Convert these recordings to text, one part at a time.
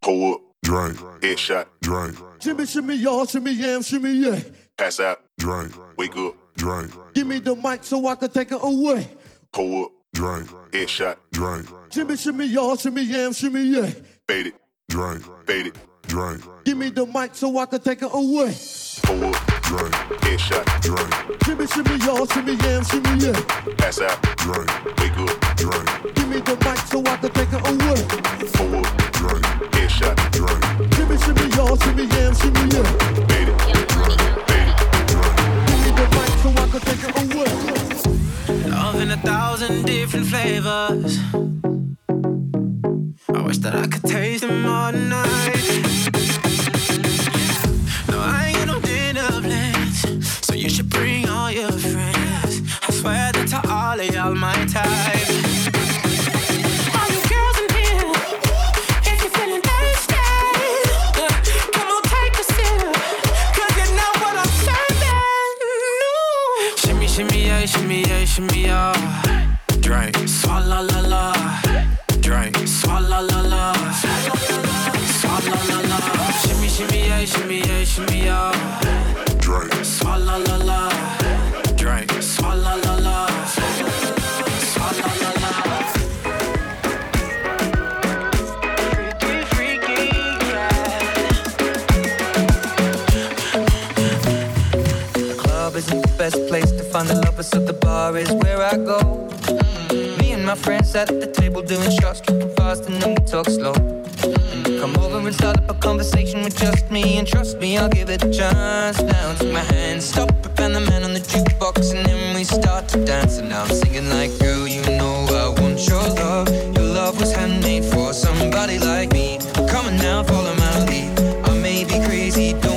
Pull up, drink, headshot, drink. Shimmy, shimmy, y'all, shimmy, yam, shimmy, yeah. Pass out, drink, wake up, drink. Give me the mic so I can take it away. Pull up, drink, headshot, drink. Shimmy, shimmy, y'all, shimmy, yam, shimmy, yeah. Fade it, drink, fade it, drink. Give me the mic so I can take it away. Pull up, drink, headshot, drink. Shimmy, shimmy, y'all, shimmy, yam, shimmy, yeah. Pass out, drink, wake up, drink. Give me the mic so I can take it away. Pull up, different flavors. I wish that I could taste them all best place to find the lovers, so the bar is where I go. Me and my friends sat at the table doing shots, tripping fast, and then we talk slow. You come over and start up a conversation with just me, and trust me, I'll give it a chance. Now take my hand, stop it, and the man on the jukebox, and then we start to dance. And now I'm singing like, girl, you know I want your love. Your love was handmade for somebody like me. Come on now, follow my lead. I may be crazy, don't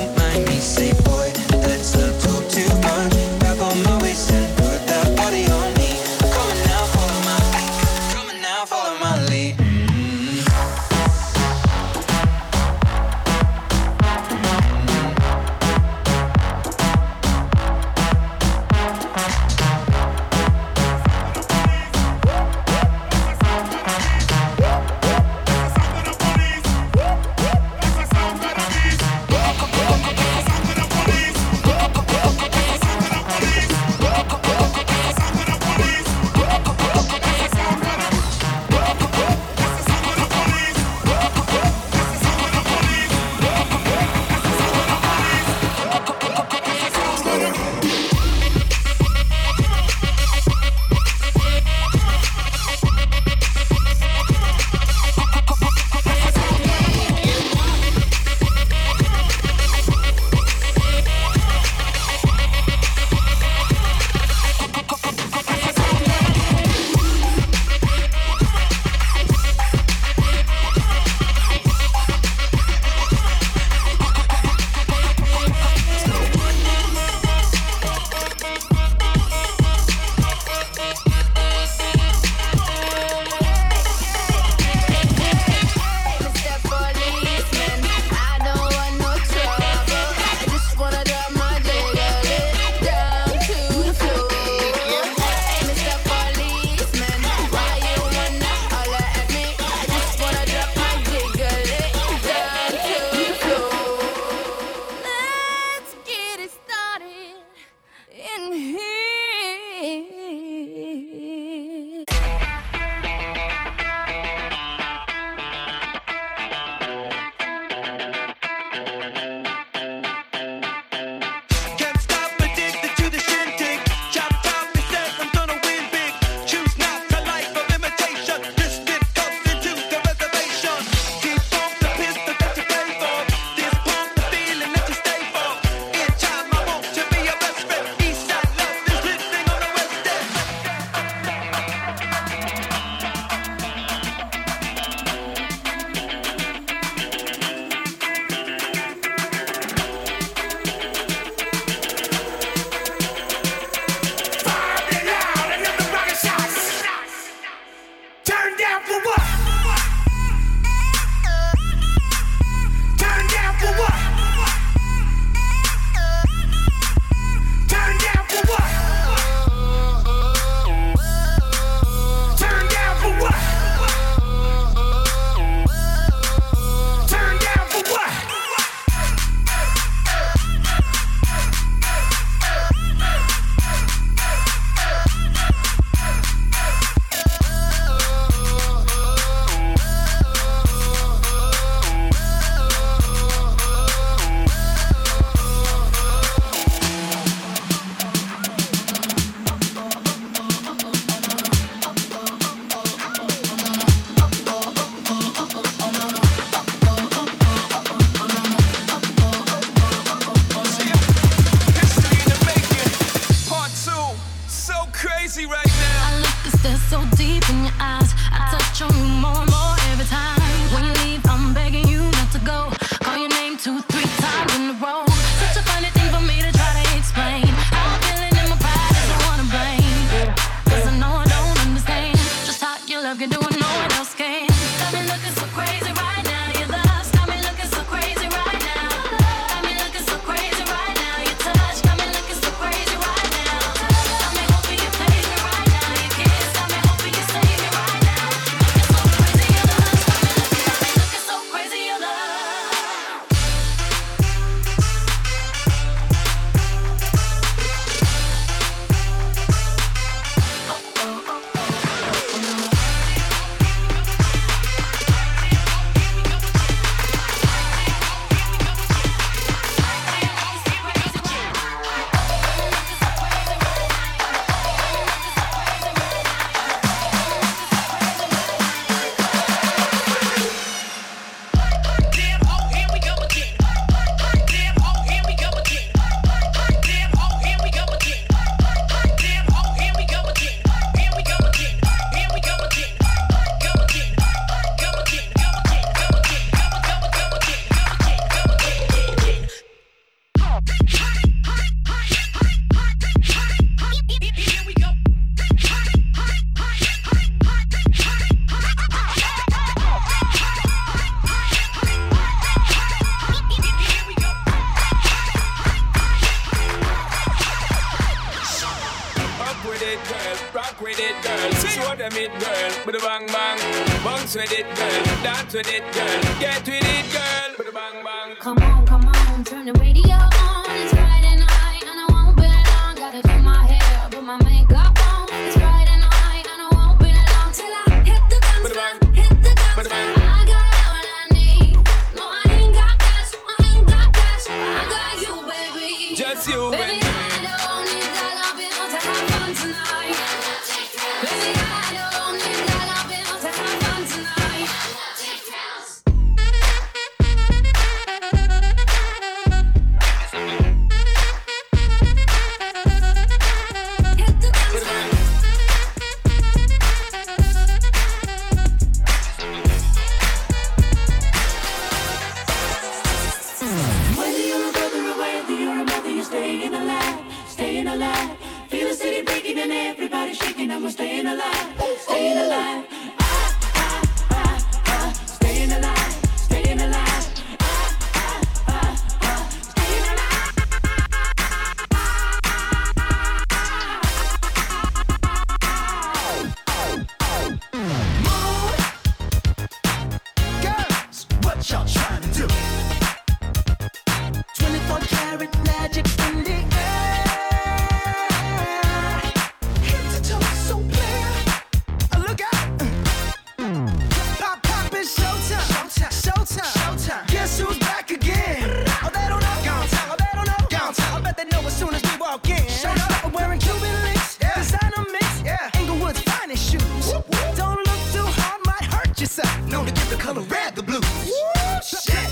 known to give the color red the blues. Woo, shit.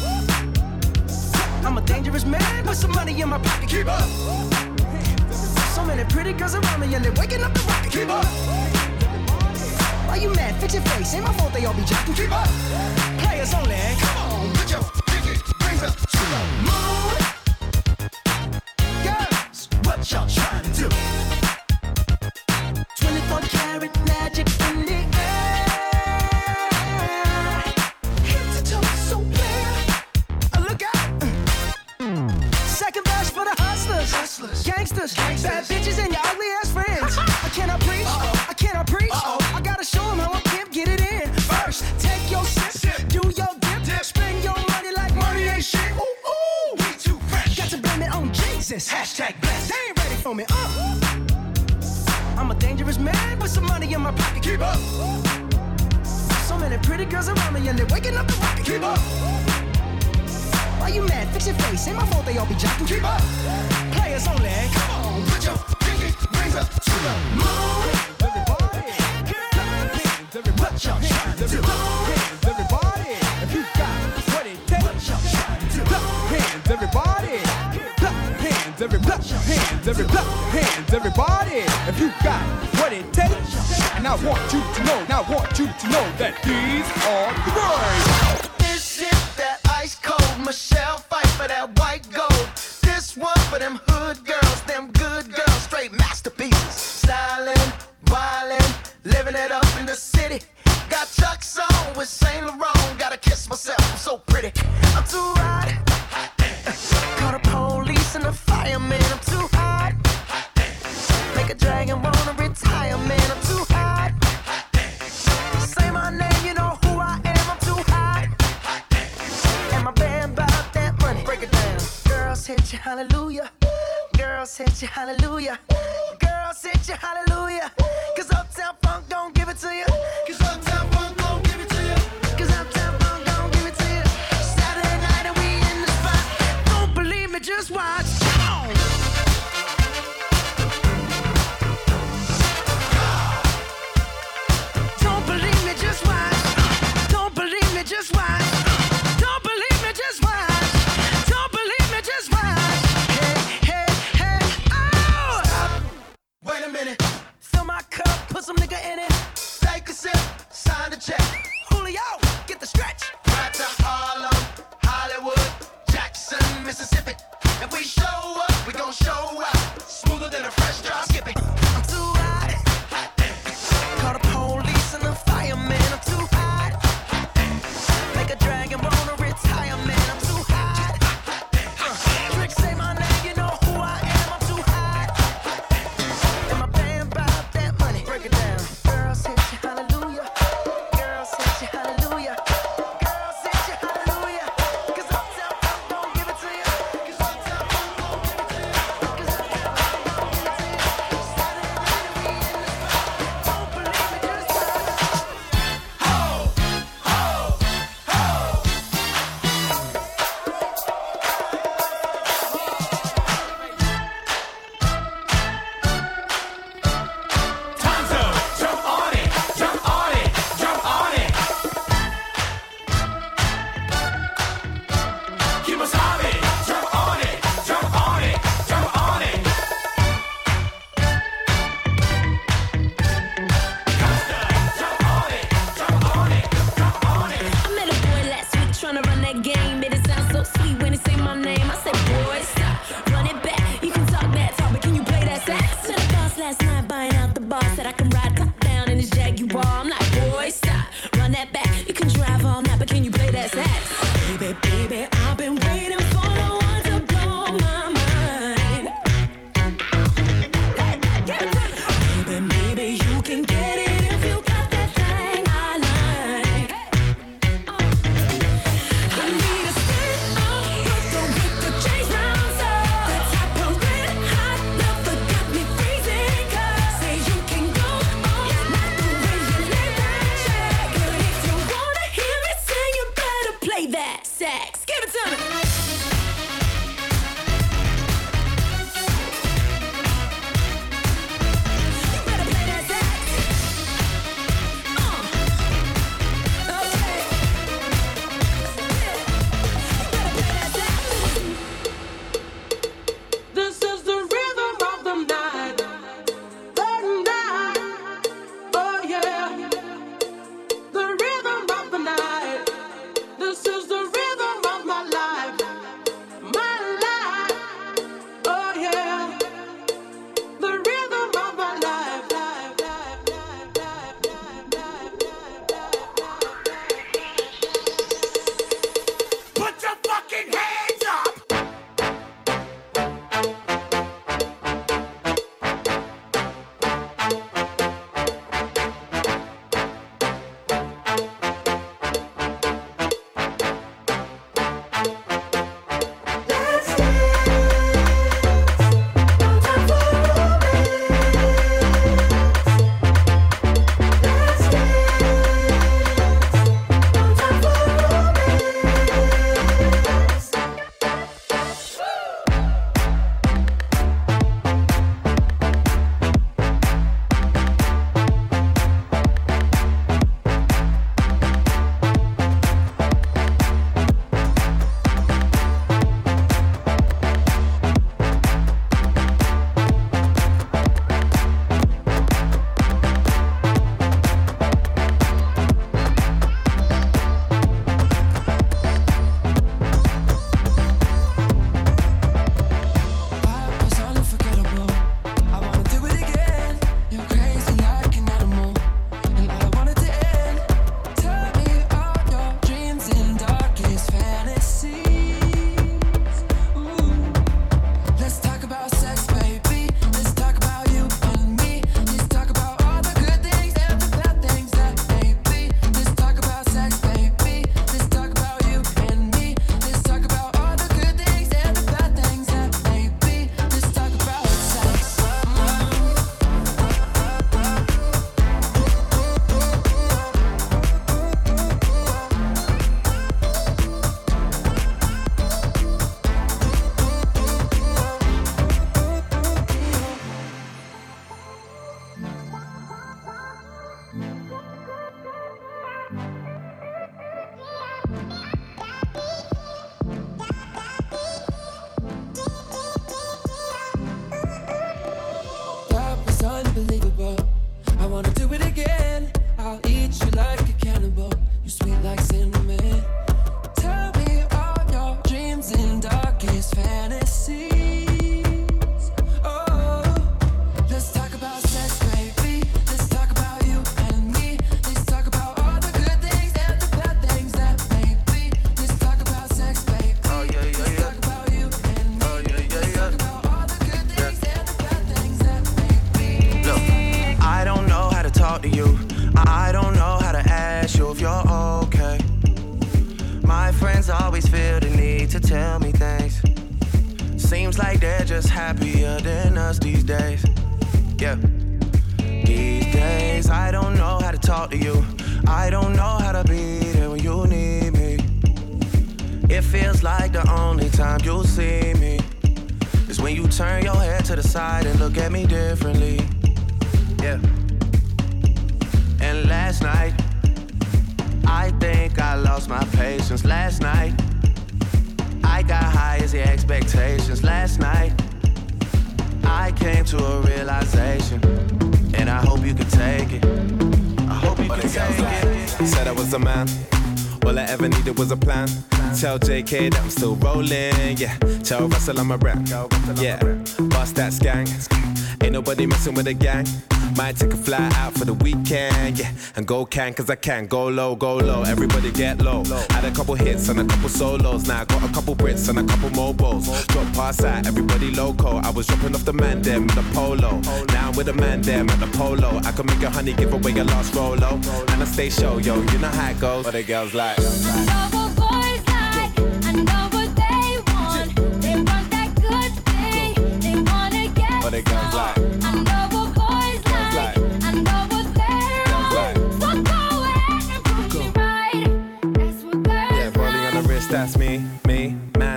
I'm a dangerous man with some money in my pocket. Keep up. So many pretty girls around me and they're waking up the rocket. Keep up. Why you mad? Fix your face. Ain't my fault they all be jocking. Keep up. Players only. Come on, put your pinky rings up to the moon. Girls, what y'all me up. I'm a dangerous man with some money in my pocket. Keep up. So many pretty girls around me and they're waking up the rocket. Keep up. Why you mad? Fix your face. Ain't my fault they all be jocking. Keep up. Players only. Come on, put your pinky rings up to the moon. Everybody, everybody, put your hands to the moon. hands, every clap your hands, everybody. If you got what it takes, and I want you to know, and I want you to know that these are the words. hallelujah. It again. I'll eat you like a cannibal. You sweet like cinnamon. You. I don't know how to be there when you need me. It feels like the only time you'll see me is when you turn your head to the side and look at me differently. Yeah. And last night, I think I lost my patience. Last night, I got high as the expectations. Last night, I came to a realization, and I hope you can take it. But it like said I was a man. All I ever needed was a plan. Tell JK that I'm still rolling. Yeah, tell Russell I'm a rap. Yeah, bust that gang. Ain't nobody messing with a gang. Might take a fly out for the weekend. Yeah, and go can cause I can. Go low, go low. Everybody get low. Had a couple hits and a couple solos. Now I got a couple Brits and a couple MOBOs. Drop past that, everybody loco. I was dropping off the man them in the polo. Now I'm with a man them at the polo. I can make a honey give away a lost rolo. And I stay show, yo, you know how it goes. But the girls like.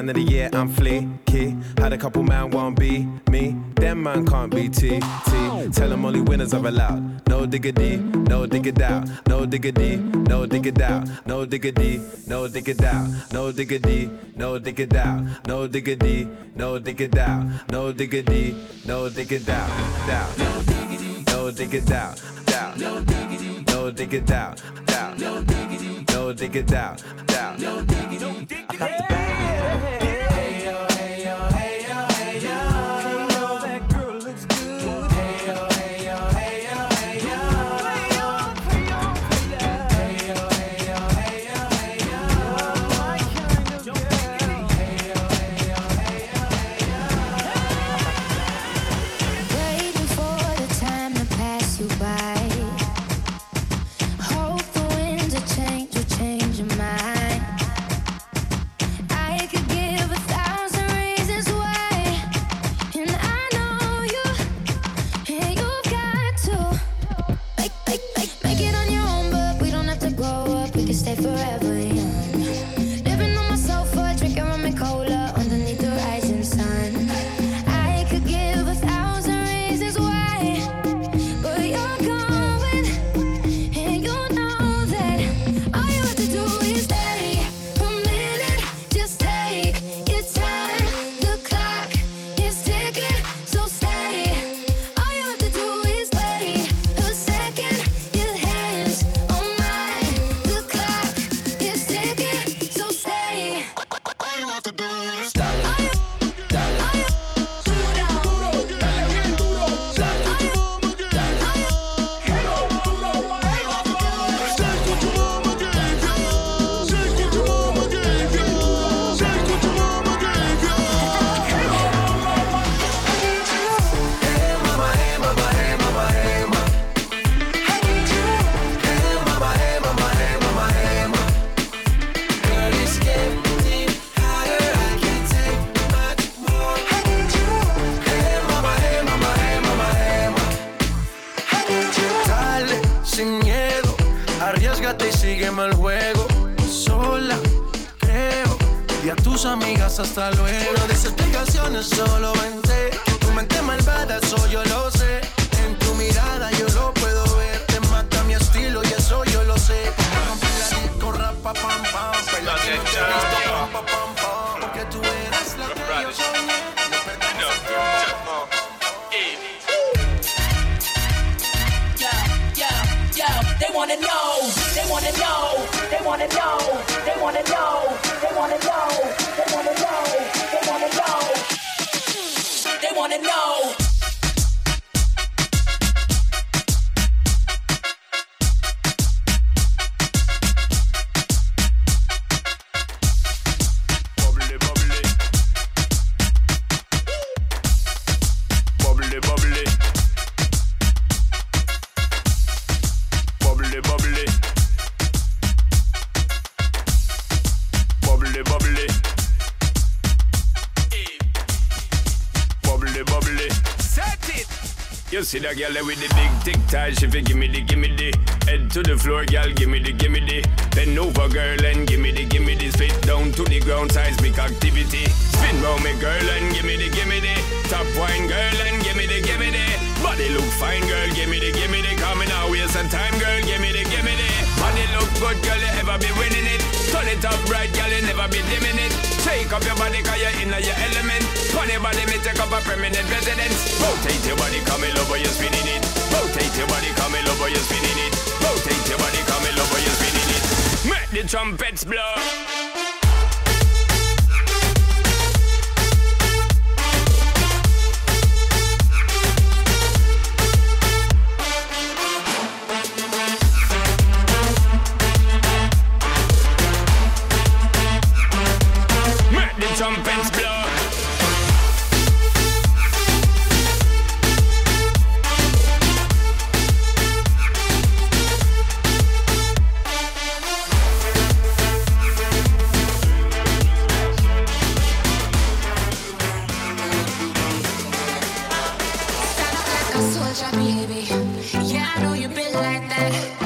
Of the year, I'm fleeky. Had a couple man won't be me. Them man can't be T, T. Tell them only winners are allowed. No diggity, no diggity out. No diggity, no diggity out. No diggity, no diggity out. No diggity, no diggity out. No diggity, no diggity out. No diggity, no diggity out. Down. No diggity out no digga down, down, no diggity, no down, down, no diggity, no diggity. Hasta luego. No des explicaciones, solo vente. Tu mente malvada, eso yo lo sé. En tu mirada yo lo see that girl with the big tic tac, she fi gimme the gimme the. Head to the floor, girl, gimme the gimme the. Bend over, girl, and gimme the gimme the. Spit down to the ground, seismic activity. Spin round me, girl, and gimme the gimme the. Top wine, girl, and gimme the gimme the. Body look fine, girl, gimme the gimme the. Coming out, waste some time, girl, gimme the gimme the. Body look good, girl, you ever be winning it. Turn it up right, girl, you never be dimming it Take up your body, cause you're in your element. Funny body, me take up a permanent residence. Rotate your body, come in over, you're spinning it. Rotate your body, come in over, you're spinning it. Rotate your body, come in over, you're spinning it. Make the trumpets blow soldier, baby. Yeah, I know you been like that.